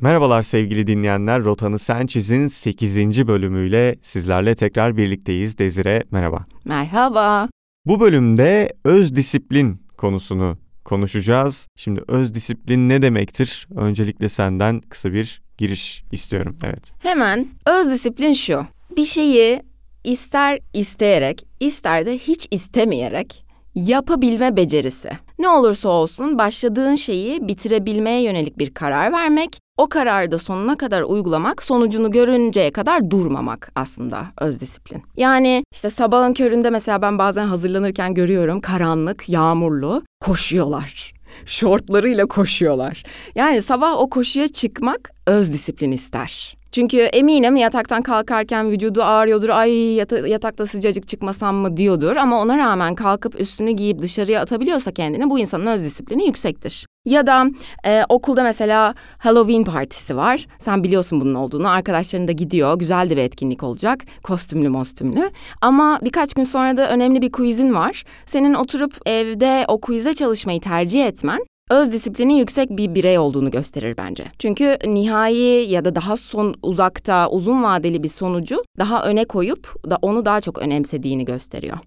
Merhabalar sevgili dinleyenler. Rotanı Sen Çiz'in 8. bölümüyle sizlerle tekrar birlikteyiz. Dezire merhaba. Merhaba. Bu bölümde öz disiplin konusunu konuşacağız. Şimdi öz disiplin ne demektir? Öncelikle senden kısa bir giriş istiyorum. Evet. Hemen öz disiplin şu. Bir şeyi ister isteyerek, ister de hiç istemeyerek yapabilme becerisi. Ne olursa olsun başladığın şeyi bitirebilmeye yönelik bir karar vermek, o kararı da sonuna kadar uygulamak, sonucunu görünceye kadar durmamak aslında öz disiplin. Yani işte sabahın köründe mesela ben bazen hazırlanırken görüyorum karanlık, yağmurlu koşuyorlar. Şortlarıyla koşuyorlar. Yani sabah o koşuya çıkmak öz disiplin ister. Çünkü eminim yataktan kalkarken vücudu ağrıyordur. Ay yata- yatakta sıcacık çıkmasam mı diyordur. Ama ona rağmen kalkıp üstünü giyip dışarıya atabiliyorsa kendini bu insanın öz disiplini yüksektir. Ya da e, okulda mesela Halloween partisi var. Sen biliyorsun bunun olduğunu. Arkadaşların da gidiyor. Güzel de bir etkinlik olacak. Kostümlü mostümlü. Ama birkaç gün sonra da önemli bir quizin var. Senin oturup evde o quize çalışmayı tercih etmen öz disiplini yüksek bir birey olduğunu gösterir bence. Çünkü nihai ya da daha son uzakta uzun vadeli bir sonucu daha öne koyup da onu daha çok önemsediğini gösteriyor.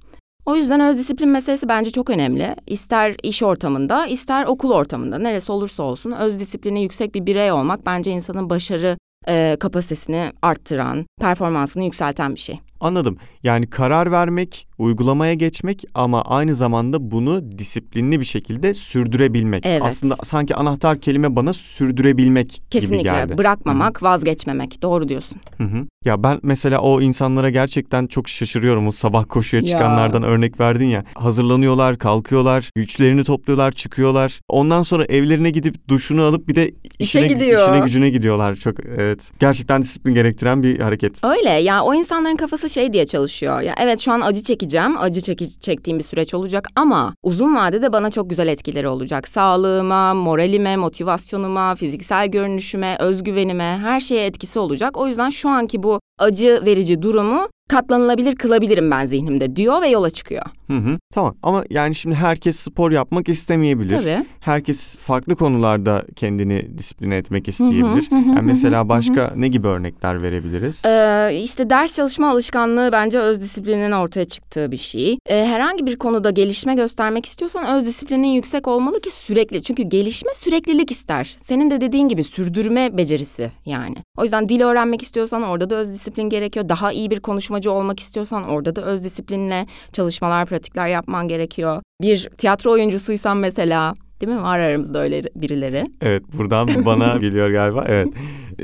O yüzden öz disiplin meselesi bence çok önemli. İster iş ortamında, ister okul ortamında, neresi olursa olsun öz disiplini yüksek bir birey olmak bence insanın başarı e, kapasitesini arttıran, performansını yükselten bir şey. Anladım. Yani karar vermek, uygulamaya geçmek ama aynı zamanda bunu disiplinli bir şekilde sürdürebilmek. Evet. Aslında sanki anahtar kelime bana sürdürebilmek gibi Kesinlikle geldi. bırakmamak, vazgeçmemek. Doğru diyorsun. Hı hı. Ya ben mesela o insanlara gerçekten çok şaşırıyorum. O sabah koşuya Ya. çıkanlardan örnek verdin ya. Hazırlanıyorlar, kalkıyorlar, güçlerini topluyorlar, çıkıyorlar. Ondan sonra evlerine gidip duşunu alıp bir de İşe işine, gidiyor. işine gücüne gidiyorlar. Çok evet. Gerçekten disiplin gerektiren bir hareket. Öyle ya o insanların kafası şey diye çalışıyor. Ya evet şu an acı çekeceğim. Acı çeki- çektiğim bir süreç olacak ama uzun vadede bana çok güzel etkileri olacak. Sağlığıma, moralime, motivasyonuma, fiziksel görünüşüme, özgüvenime her şeye etkisi olacak. O yüzden şu anki bu acı verici durumu katlanılabilir kılabilirim ben zihnimde diyor ve yola çıkıyor. Hı hı. Tamam ama yani şimdi herkes spor yapmak istemeyebilir. Tabii. Herkes farklı konularda kendini disipline etmek isteyebilir. hı hı, yani hı mesela hı, başka ne gibi örnekler verebiliriz? Ee, işte ders çalışma alışkanlığı bence öz disiplinin ortaya çıktığı bir şey. Ee, herhangi bir konuda gelişme göstermek istiyorsan öz disiplinin yüksek olmalı ki sürekli. Çünkü gelişme süreklilik ister. Senin de dediğin gibi sürdürme becerisi yani. O yüzden dil öğrenmek istiyorsan orada da öz disiplin gerekiyor. Daha iyi bir konuşmacı olmak istiyorsan orada da öz disiplinle çalışmalar, pratikler yapman gerekiyor. Bir tiyatro oyuncusuysan mesela Değil mi? Var aramızda öyle birileri. Evet buradan bana geliyor galiba. Evet.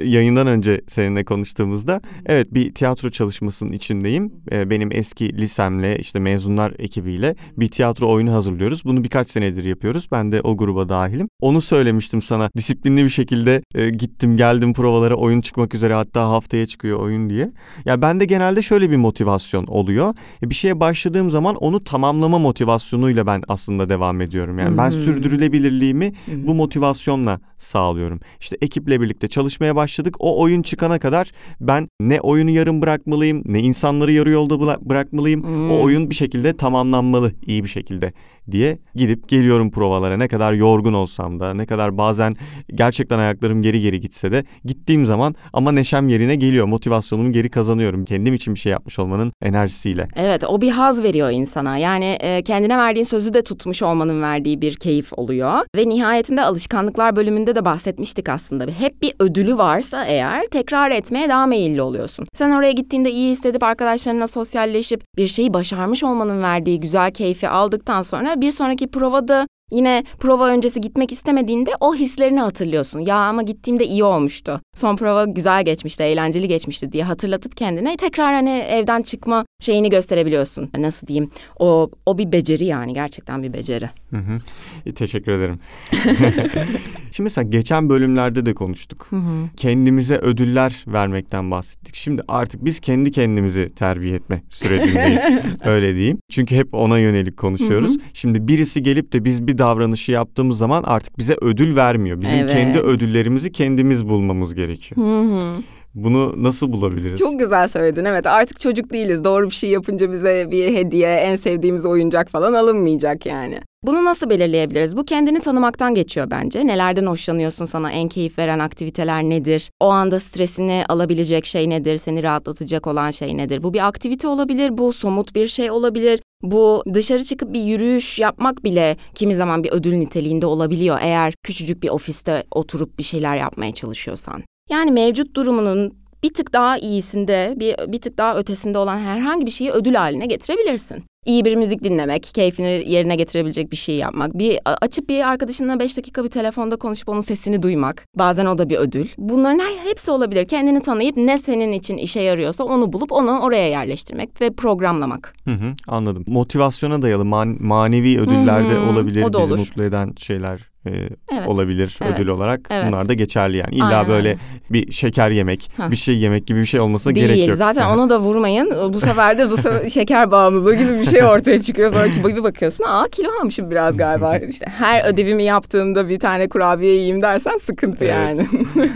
Yayından önce seninle konuştuğumuzda evet bir tiyatro çalışmasının içindeyim. Benim eski lisemle işte mezunlar ekibiyle bir tiyatro oyunu hazırlıyoruz. Bunu birkaç senedir yapıyoruz. Ben de o gruba dahilim. Onu söylemiştim sana. Disiplinli bir şekilde gittim geldim provalara oyun çıkmak üzere hatta haftaya çıkıyor oyun diye. Ya bende genelde şöyle bir motivasyon oluyor. E, Bir şeye başladığım zaman onu tamamlama motivasyonuyla ben aslında devam ediyorum. Yani ben sürdürülebilirliğimi bu motivasyonla sağlıyorum. İşte ekiple birlikte çalışmaya başladık. O oyun çıkana kadar ben ne oyunu yarım bırakmalıyım, ne insanları yarı yolda bırakmalıyım. Hmm. O oyun bir şekilde tamamlanmalı iyi bir şekilde diye gidip geliyorum provalara. Ne kadar yorgun olsam da, ne kadar bazen gerçekten ayaklarım geri geri gitse de gittiğim zaman ama neşem yerine geliyor. Motivasyonumu geri kazanıyorum. Kendim için bir şey yapmış olmanın enerjisiyle. Evet o bir haz veriyor insana. Yani e, kendine verdiğin sözü de tutmuş olmanın verdiği bir keyif oluyor. Ve nihayetinde alışkanlıklar bölümünde de bahsetmiştik aslında. Hep bir ödülü varsa eğer tekrar etmeye daha meyilli oluyorsun. Sen oraya gittiğinde iyi hissedip arkadaşlarınla sosyalleşip bir şeyi başarmış olmanın verdiği güzel keyfi aldıktan sonra bir sonraki provada Yine prova öncesi gitmek istemediğinde o hislerini hatırlıyorsun. Ya ama gittiğimde iyi olmuştu. Son prova güzel geçmişti, eğlenceli geçmişti diye hatırlatıp kendine tekrar hani evden çıkma şeyini gösterebiliyorsun. Nasıl diyeyim? O o bir beceri yani gerçekten bir beceri. Hı hı. E, Teşekkür ederim. Şimdi mesela geçen bölümlerde de konuştuk. Kendimize ödüller vermekten bahsettik. Şimdi artık biz kendi kendimizi terbiye etme sürecindeyiz. Öyle diyeyim. Çünkü hep ona yönelik konuşuyoruz. Şimdi birisi gelip de biz bir davranışı yaptığımız zaman artık bize ödül vermiyor. Bizim Evet. kendi ödüllerimizi kendimiz bulmamız gerekiyor. Hı hı. Bunu nasıl bulabiliriz? Çok güzel söyledin. Evet artık çocuk değiliz. Doğru bir şey yapınca bize bir hediye, en sevdiğimiz oyuncak falan alınmayacak yani. Bunu nasıl belirleyebiliriz? Bu kendini tanımaktan geçiyor bence. Nelerden hoşlanıyorsun sana en keyif veren aktiviteler nedir? O anda stresini alabilecek şey nedir? Seni rahatlatacak olan şey nedir? Bu bir aktivite olabilir, bu somut bir şey olabilir. Bu dışarı çıkıp bir yürüyüş yapmak bile kimi zaman bir ödül niteliğinde olabiliyor eğer küçücük bir ofiste oturup bir şeyler yapmaya çalışıyorsan. Yani mevcut durumunun bir tık daha iyisinde, bir, bir tık daha ötesinde olan herhangi bir şeyi ödül haline getirebilirsin. İyi bir müzik dinlemek, keyfini yerine getirebilecek bir şey yapmak, bir açıp bir arkadaşınla beş dakika bir telefonda konuşup onun sesini duymak. Bazen o da bir ödül. Bunların hepsi olabilir. Kendini tanıyıp ne senin için işe yarıyorsa onu bulup onu oraya yerleştirmek ve programlamak. Hı hı, anladım. Motivasyona dayalı man- manevi ödüller de olabilir. O da bizi olur. mutlu eden şeyler e, Evet, olabilir evet, ödül olarak. evet. Bunlar da geçerli yani. İlla Aynen böyle öyle. bir şeker yemek, bir şey yemek gibi bir şey olmasına Değil. gerek yok. Zaten onu da vurmayın. Bu sefer de bu sefer şeker bağımlılığı gibi bir şey ortaya çıkıyor. Sonra ki bir bakıyorsun. Aa kilo almışım biraz galiba. İşte her ödevimi yaptığımda bir tane kurabiye yiyeyim dersen sıkıntı Evet. yani.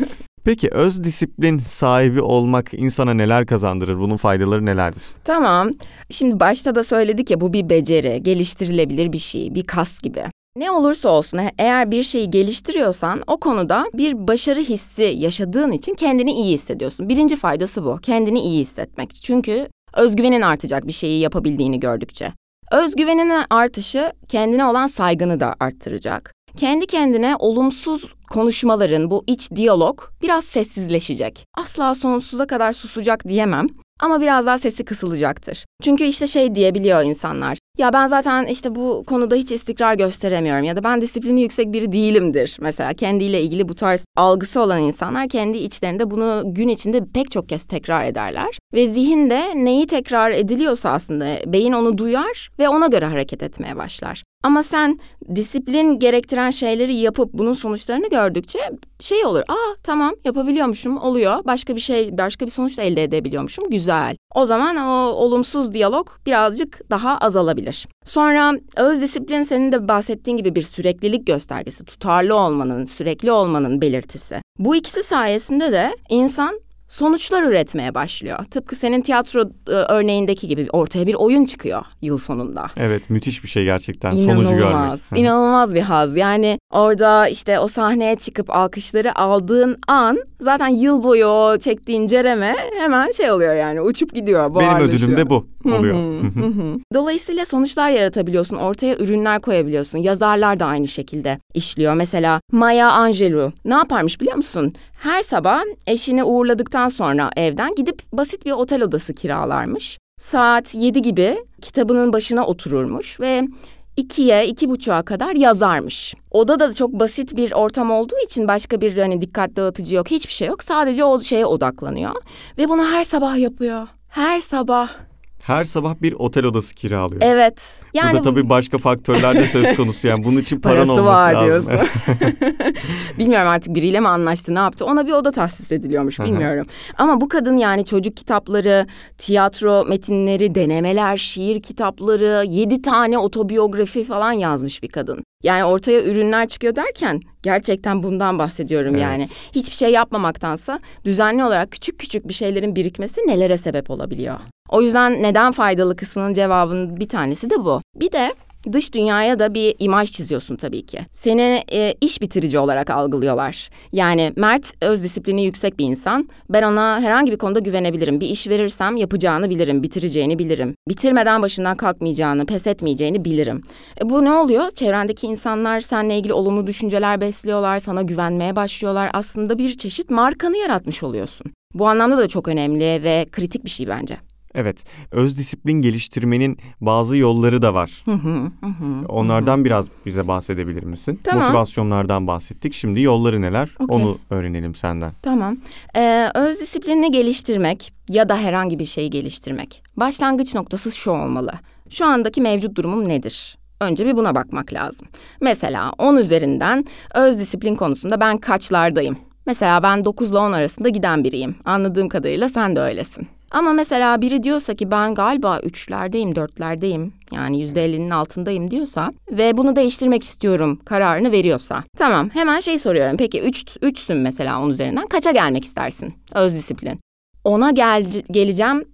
Peki öz disiplin sahibi olmak insana neler kazandırır? Bunun faydaları nelerdir? Tamam. Şimdi başta da söyledik ya bu bir beceri, geliştirilebilir bir şey, bir kas gibi. Ne olursa olsun e- eğer bir şeyi geliştiriyorsan o konuda bir başarı hissi yaşadığın için kendini iyi hissediyorsun. Birinci faydası bu. Kendini iyi hissetmek. Çünkü özgüvenin artacak bir şeyi yapabildiğini gördükçe. Özgüvenin artışı kendine olan saygını da arttıracak. Kendi kendine olumsuz konuşmaların bu iç diyalog biraz sessizleşecek. Asla sonsuza kadar susacak diyemem ama biraz daha sesi kısılacaktır. Çünkü işte şey diyebiliyor insanlar. Ya ben zaten işte bu konuda hiç istikrar gösteremiyorum ya da ben disiplini yüksek biri değilimdir. Mesela kendiyle ilgili bu tarz algısı olan insanlar kendi içlerinde bunu gün içinde pek çok kez tekrar ederler. Ve zihinde neyi tekrar ediliyorsa aslında beyin onu duyar ve ona göre hareket etmeye başlar. Ama sen disiplin gerektiren şeyleri yapıp bunun sonuçlarını gördükçe şey olur. Aa tamam yapabiliyormuşum oluyor. Başka bir şey başka bir sonuç da elde edebiliyormuşum. Güzel. O zaman o olumsuz diyalog birazcık daha azalabilir. Sonra öz disiplin senin de bahsettiğin gibi bir süreklilik göstergesi. Tutarlı olmanın, sürekli olmanın belirtisi. Bu ikisi sayesinde de insan sonuçlar üretmeye başlıyor. Tıpkı senin tiyatro e, örneğindeki gibi ortaya bir oyun çıkıyor yıl sonunda. Evet müthiş bir şey gerçekten sonucu görmek. İnanılmaz, inanılmaz bir haz. Yani orada işte o sahneye çıkıp alkışları aldığın an zaten yıl boyu o çektiğin cereme hemen şey oluyor yani uçup gidiyor. Benim ödülüm de bu oluyor. Dolayısıyla sonuçlar yaratabiliyorsun, ortaya ürünler koyabiliyorsun. Yazarlar da aynı şekilde işliyor. Mesela Maya Angelou ne yaparmış biliyor musun? Her sabah eşini uğurladıktan sonra evden gidip basit bir otel odası kiralarmış. Saat 7 gibi kitabının başına otururmuş ve ikiye, iki buçuğa kadar yazarmış. Oda da çok basit bir ortam olduğu için başka bir hani dikkat dağıtıcı yok, hiçbir şey yok. Sadece o şeye odaklanıyor ve bunu her sabah yapıyor. Her sabah. Her sabah bir otel odası kiralıyor. Evet. Yani Burada tabii başka faktörler de söz konusu yani bunun için paran olması var lazım. diyorsun. Bilmiyorum artık biriyle mi anlaştı ne yaptı ona bir oda tahsis ediliyormuş bilmiyorum. Ama bu kadın yani çocuk kitapları, tiyatro metinleri, denemeler, şiir kitapları, yedi tane otobiyografi falan yazmış bir kadın. Yani ortaya ürünler çıkıyor derken gerçekten bundan bahsediyorum Evet. yani. Hiçbir şey yapmamaktansa düzenli olarak küçük küçük bir şeylerin birikmesi nelere sebep olabiliyor. O yüzden neden faydalı kısmının cevabının bir tanesi de bu. Bir de dış dünyaya da bir imaj çiziyorsun tabii ki. Seni e, iş bitirici olarak algılıyorlar. Yani Mert öz disiplini yüksek bir insan. Ben ona herhangi bir konuda güvenebilirim. Bir iş verirsem yapacağını bilirim, bitireceğini bilirim. Bitirmeden başından kalkmayacağını, pes etmeyeceğini bilirim. E, bu ne oluyor? Çevrendeki insanlar seninle ilgili olumlu düşünceler besliyorlar, sana güvenmeye başlıyorlar. Aslında bir çeşit markanı yaratmış oluyorsun. Bu anlamda da çok önemli ve kritik bir şey bence. Evet. Öz disiplin geliştirmenin bazı yolları da var. Hı hı, hı hı. Onlardan biraz bize bahsedebilir misin? Tamam. Motivasyonlardan bahsettik. Şimdi yolları neler? Okey. Onu öğrenelim senden. Tamam. Ee, öz disiplinini geliştirmek ya da herhangi bir şeyi geliştirmek. Başlangıç noktası şu olmalı. Şu andaki mevcut durumum nedir? Önce bir buna bakmak lazım. Mesela 10 üzerinden öz disiplin konusunda ben kaçlardayım? Mesela ben 9 ile 10 arasında giden biriyim. Anladığım kadarıyla sen de öylesin. Ama mesela biri diyorsa ki ben galiba üçlerdeyim, dörtlerdeyim yani yüzde ellinin altındayım diyorsa ve bunu değiştirmek istiyorum kararını veriyorsa. Tamam hemen şey soruyorum peki üç, üçsün mesela onun üzerinden kaça gelmek istersin öz disiplin? Ona gel, geleceğim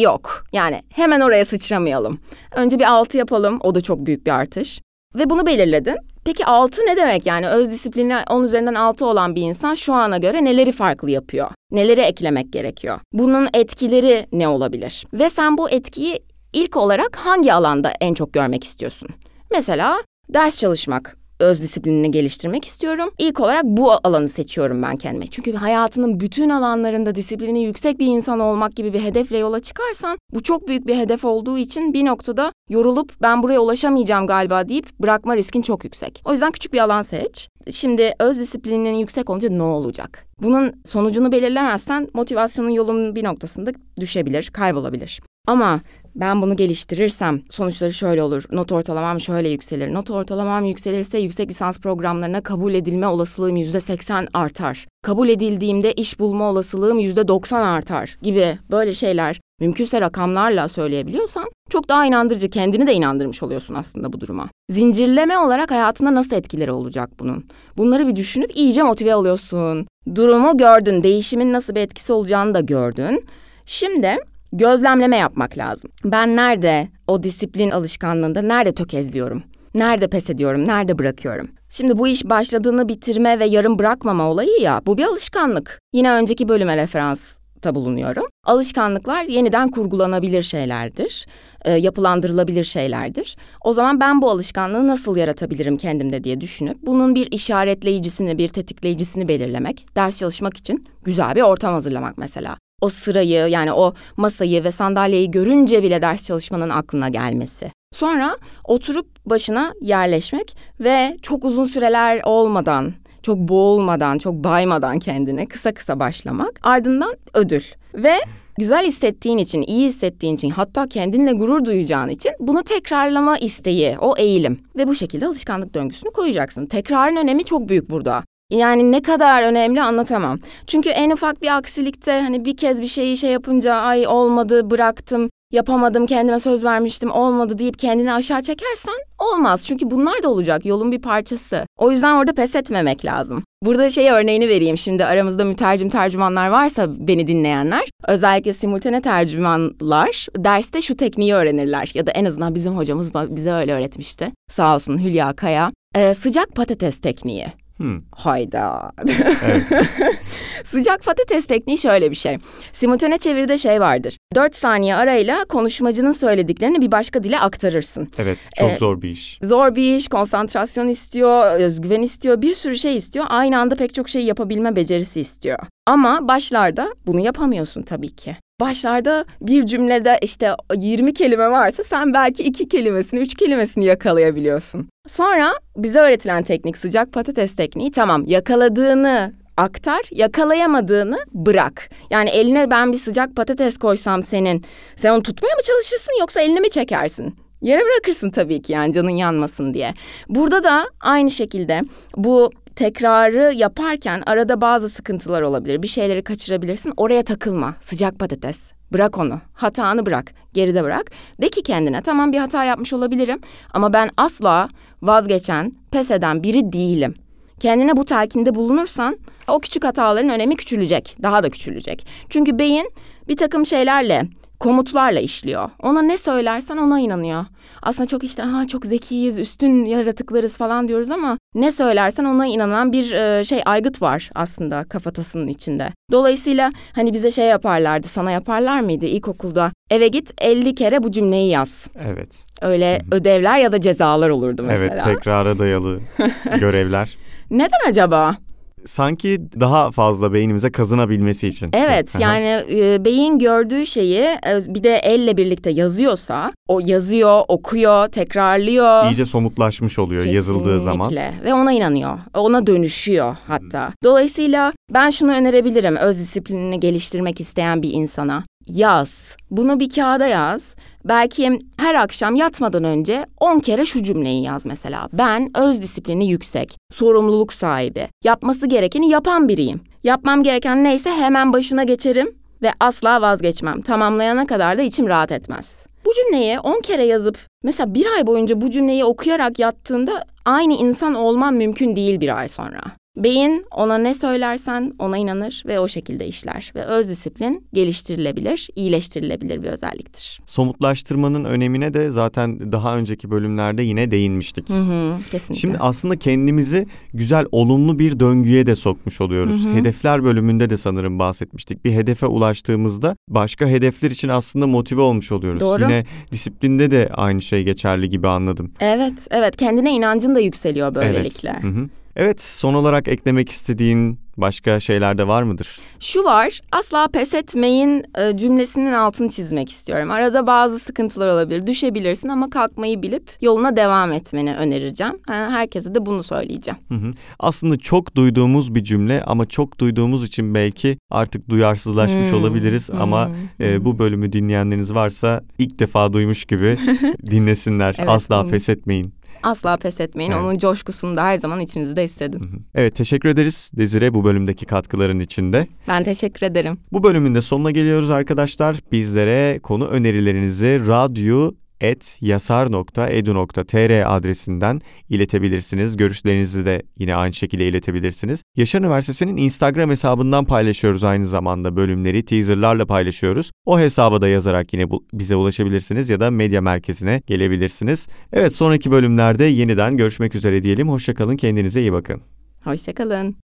yok. Yani hemen oraya sıçramayalım. Önce bir altı yapalım o da çok büyük bir artış. Ve bunu belirledin. Peki altı ne demek yani öz disiplini 10 üzerinden altı olan bir insan şu ana göre neleri farklı yapıyor? Neleri eklemek gerekiyor? Bunun etkileri ne olabilir? Ve sen bu etkiyi ilk olarak hangi alanda en çok görmek istiyorsun? Mesela ders çalışmak öz disiplinini geliştirmek istiyorum. İlk olarak bu alanı seçiyorum ben kendime. Çünkü hayatının bütün alanlarında disiplini yüksek bir insan olmak gibi bir hedefle yola çıkarsan bu çok büyük bir hedef olduğu için bir noktada yorulup ben buraya ulaşamayacağım galiba deyip bırakma riskin çok yüksek. O yüzden küçük bir alan seç. Şimdi öz disiplininin yüksek olunca ne olacak? Bunun sonucunu belirlemezsen motivasyonun yolunun bir noktasında düşebilir, kaybolabilir. Ama ben bunu geliştirirsem sonuçları şöyle olur. Not ortalamam şöyle yükselir. Not ortalamam yükselirse yüksek lisans programlarına kabul edilme olasılığım yüzde seksen artar. Kabul edildiğimde iş bulma olasılığım yüzde doksan artar gibi böyle şeyler mümkünse rakamlarla söyleyebiliyorsan çok daha inandırıcı kendini de inandırmış oluyorsun aslında bu duruma. Zincirleme olarak hayatında nasıl etkileri olacak bunun? Bunları bir düşünüp iyice motive oluyorsun. Durumu gördün, değişimin nasıl bir etkisi olacağını da gördün. Şimdi gözlemleme yapmak lazım. Ben nerede o disiplin alışkanlığında nerede tökezliyorum? Nerede pes ediyorum, nerede bırakıyorum? Şimdi bu iş başladığını bitirme ve yarım bırakmama olayı ya, bu bir alışkanlık. Yine önceki bölüme referans ta bulunuyorum. Alışkanlıklar yeniden kurgulanabilir şeylerdir, e, yapılandırılabilir şeylerdir. O zaman ben bu alışkanlığı nasıl yaratabilirim kendimde diye düşünüp bunun bir işaretleyicisini, bir tetikleyicisini belirlemek, ders çalışmak için güzel bir ortam hazırlamak mesela o sırayı yani o masayı ve sandalyeyi görünce bile ders çalışmanın aklına gelmesi. Sonra oturup başına yerleşmek ve çok uzun süreler olmadan, çok boğulmadan, çok baymadan kendine kısa kısa başlamak. Ardından ödül ve güzel hissettiğin için, iyi hissettiğin için, hatta kendinle gurur duyacağın için bunu tekrarlama isteği, o eğilim ve bu şekilde alışkanlık döngüsünü koyacaksın. Tekrarın önemi çok büyük burada. Yani ne kadar önemli anlatamam. Çünkü en ufak bir aksilikte hani bir kez bir şeyi şey yapınca ay olmadı bıraktım yapamadım kendime söz vermiştim olmadı deyip kendini aşağı çekersen olmaz. Çünkü bunlar da olacak yolun bir parçası. O yüzden orada pes etmemek lazım. Burada şey örneğini vereyim şimdi aramızda mütercim tercümanlar varsa beni dinleyenler özellikle simultane tercümanlar derste şu tekniği öğrenirler ya da en azından bizim hocamız bize öyle öğretmişti. Sağ olsun Hülya Kaya. Ee, sıcak patates tekniği. Hmm. Hayda. Evet. Sıcak patates tekniği şöyle bir şey. Simultane çeviride şey vardır. Dört saniye arayla konuşmacının söylediklerini bir başka dile aktarırsın. Evet çok ee, zor bir iş. Zor bir iş, konsantrasyon istiyor, özgüven istiyor, bir sürü şey istiyor. Aynı anda pek çok şey yapabilme becerisi istiyor. Ama başlarda bunu yapamıyorsun tabii ki. Başlarda bir cümlede işte 20 kelime varsa sen belki iki kelimesini, üç kelimesini yakalayabiliyorsun. Sonra bize öğretilen teknik sıcak patates tekniği tamam yakaladığını aktar, yakalayamadığını bırak. Yani eline ben bir sıcak patates koysam senin, sen onu tutmaya mı çalışırsın yoksa elini mi çekersin? Yere bırakırsın tabii ki yani canın yanmasın diye. Burada da aynı şekilde bu tekrarı yaparken arada bazı sıkıntılar olabilir. Bir şeyleri kaçırabilirsin. Oraya takılma. Sıcak patates. Bırak onu. Hatanı bırak. Geride bırak. De ki kendine tamam bir hata yapmış olabilirim ama ben asla vazgeçen, pes eden biri değilim. Kendine bu telkinde bulunursan o küçük hataların önemi küçülecek. Daha da küçülecek. Çünkü beyin bir takım şeylerle komutlarla işliyor. Ona ne söylersen ona inanıyor. Aslında çok işte ha çok zekiyiz, üstün yaratıklarız falan diyoruz ama ne söylersen ona inanan bir e, şey aygıt var aslında kafatasının içinde. Dolayısıyla hani bize şey yaparlardı, sana yaparlar mıydı ilkokulda? Eve git 50 kere bu cümleyi yaz. Evet. Öyle ödevler ya da cezalar olurdu mesela. Evet, tekrara dayalı görevler. Neden acaba? Sanki daha fazla beynimize kazınabilmesi için. Evet yani e, beyin gördüğü şeyi e, bir de elle birlikte yazıyorsa o yazıyor, okuyor, tekrarlıyor. İyice somutlaşmış oluyor Kesinlikle. yazıldığı zaman. ve ona inanıyor. Ona dönüşüyor hatta. Dolayısıyla ben şunu önerebilirim öz disiplinini geliştirmek isteyen bir insana yaz. Bunu bir kağıda yaz. Belki her akşam yatmadan önce 10 kere şu cümleyi yaz mesela. Ben öz disiplini yüksek, sorumluluk sahibi, yapması gerekeni yapan biriyim. Yapmam gereken neyse hemen başına geçerim ve asla vazgeçmem. Tamamlayana kadar da içim rahat etmez. Bu cümleyi 10 kere yazıp mesela bir ay boyunca bu cümleyi okuyarak yattığında aynı insan olman mümkün değil bir ay sonra. Beyin ona ne söylersen ona inanır ve o şekilde işler. Ve öz disiplin geliştirilebilir, iyileştirilebilir bir özelliktir. Somutlaştırmanın önemine de zaten daha önceki bölümlerde yine değinmiştik. Hı hı, kesinlikle. Şimdi aslında kendimizi güzel, olumlu bir döngüye de sokmuş oluyoruz. Hı hı. Hedefler bölümünde de sanırım bahsetmiştik. Bir hedefe ulaştığımızda başka hedefler için aslında motive olmuş oluyoruz. Doğru. Yine disiplinde de aynı şey geçerli gibi anladım. Evet, evet. Kendine inancın da yükseliyor böylelikle. Evet. Hı hı. Evet, son olarak eklemek istediğin başka şeyler de var mıdır? Şu var, asla pes etmeyin e, cümlesinin altını çizmek istiyorum. Arada bazı sıkıntılar olabilir, düşebilirsin ama kalkmayı bilip yoluna devam etmeni önereceğim. Herkese de bunu söyleyeceğim. Hı hı. Aslında çok duyduğumuz bir cümle ama çok duyduğumuz için belki artık duyarsızlaşmış Hmm, olabiliriz ama hmm, e, hmm. bu bölümü dinleyenleriniz varsa ilk defa duymuş gibi dinlesinler. Evet, Asla hmm. pes etmeyin. Asla pes etmeyin. Evet. Onun coşkusunu da her zaman içinizde hissedin. Evet teşekkür ederiz Desire bu bölümdeki katkıların içinde. Ben teşekkür ederim. Bu bölümün de sonuna geliyoruz arkadaşlar. Bizlere konu önerilerinizi radyo yasar.edu.tr adresinden iletebilirsiniz. Görüşlerinizi de yine aynı şekilde iletebilirsiniz. Yaşar Üniversitesi'nin Instagram hesabından paylaşıyoruz aynı zamanda bölümleri teaserlarla paylaşıyoruz. O hesaba da yazarak yine bize ulaşabilirsiniz ya da medya merkezine gelebilirsiniz. Evet sonraki bölümlerde yeniden görüşmek üzere diyelim. Hoşçakalın kendinize iyi bakın. Hoşçakalın.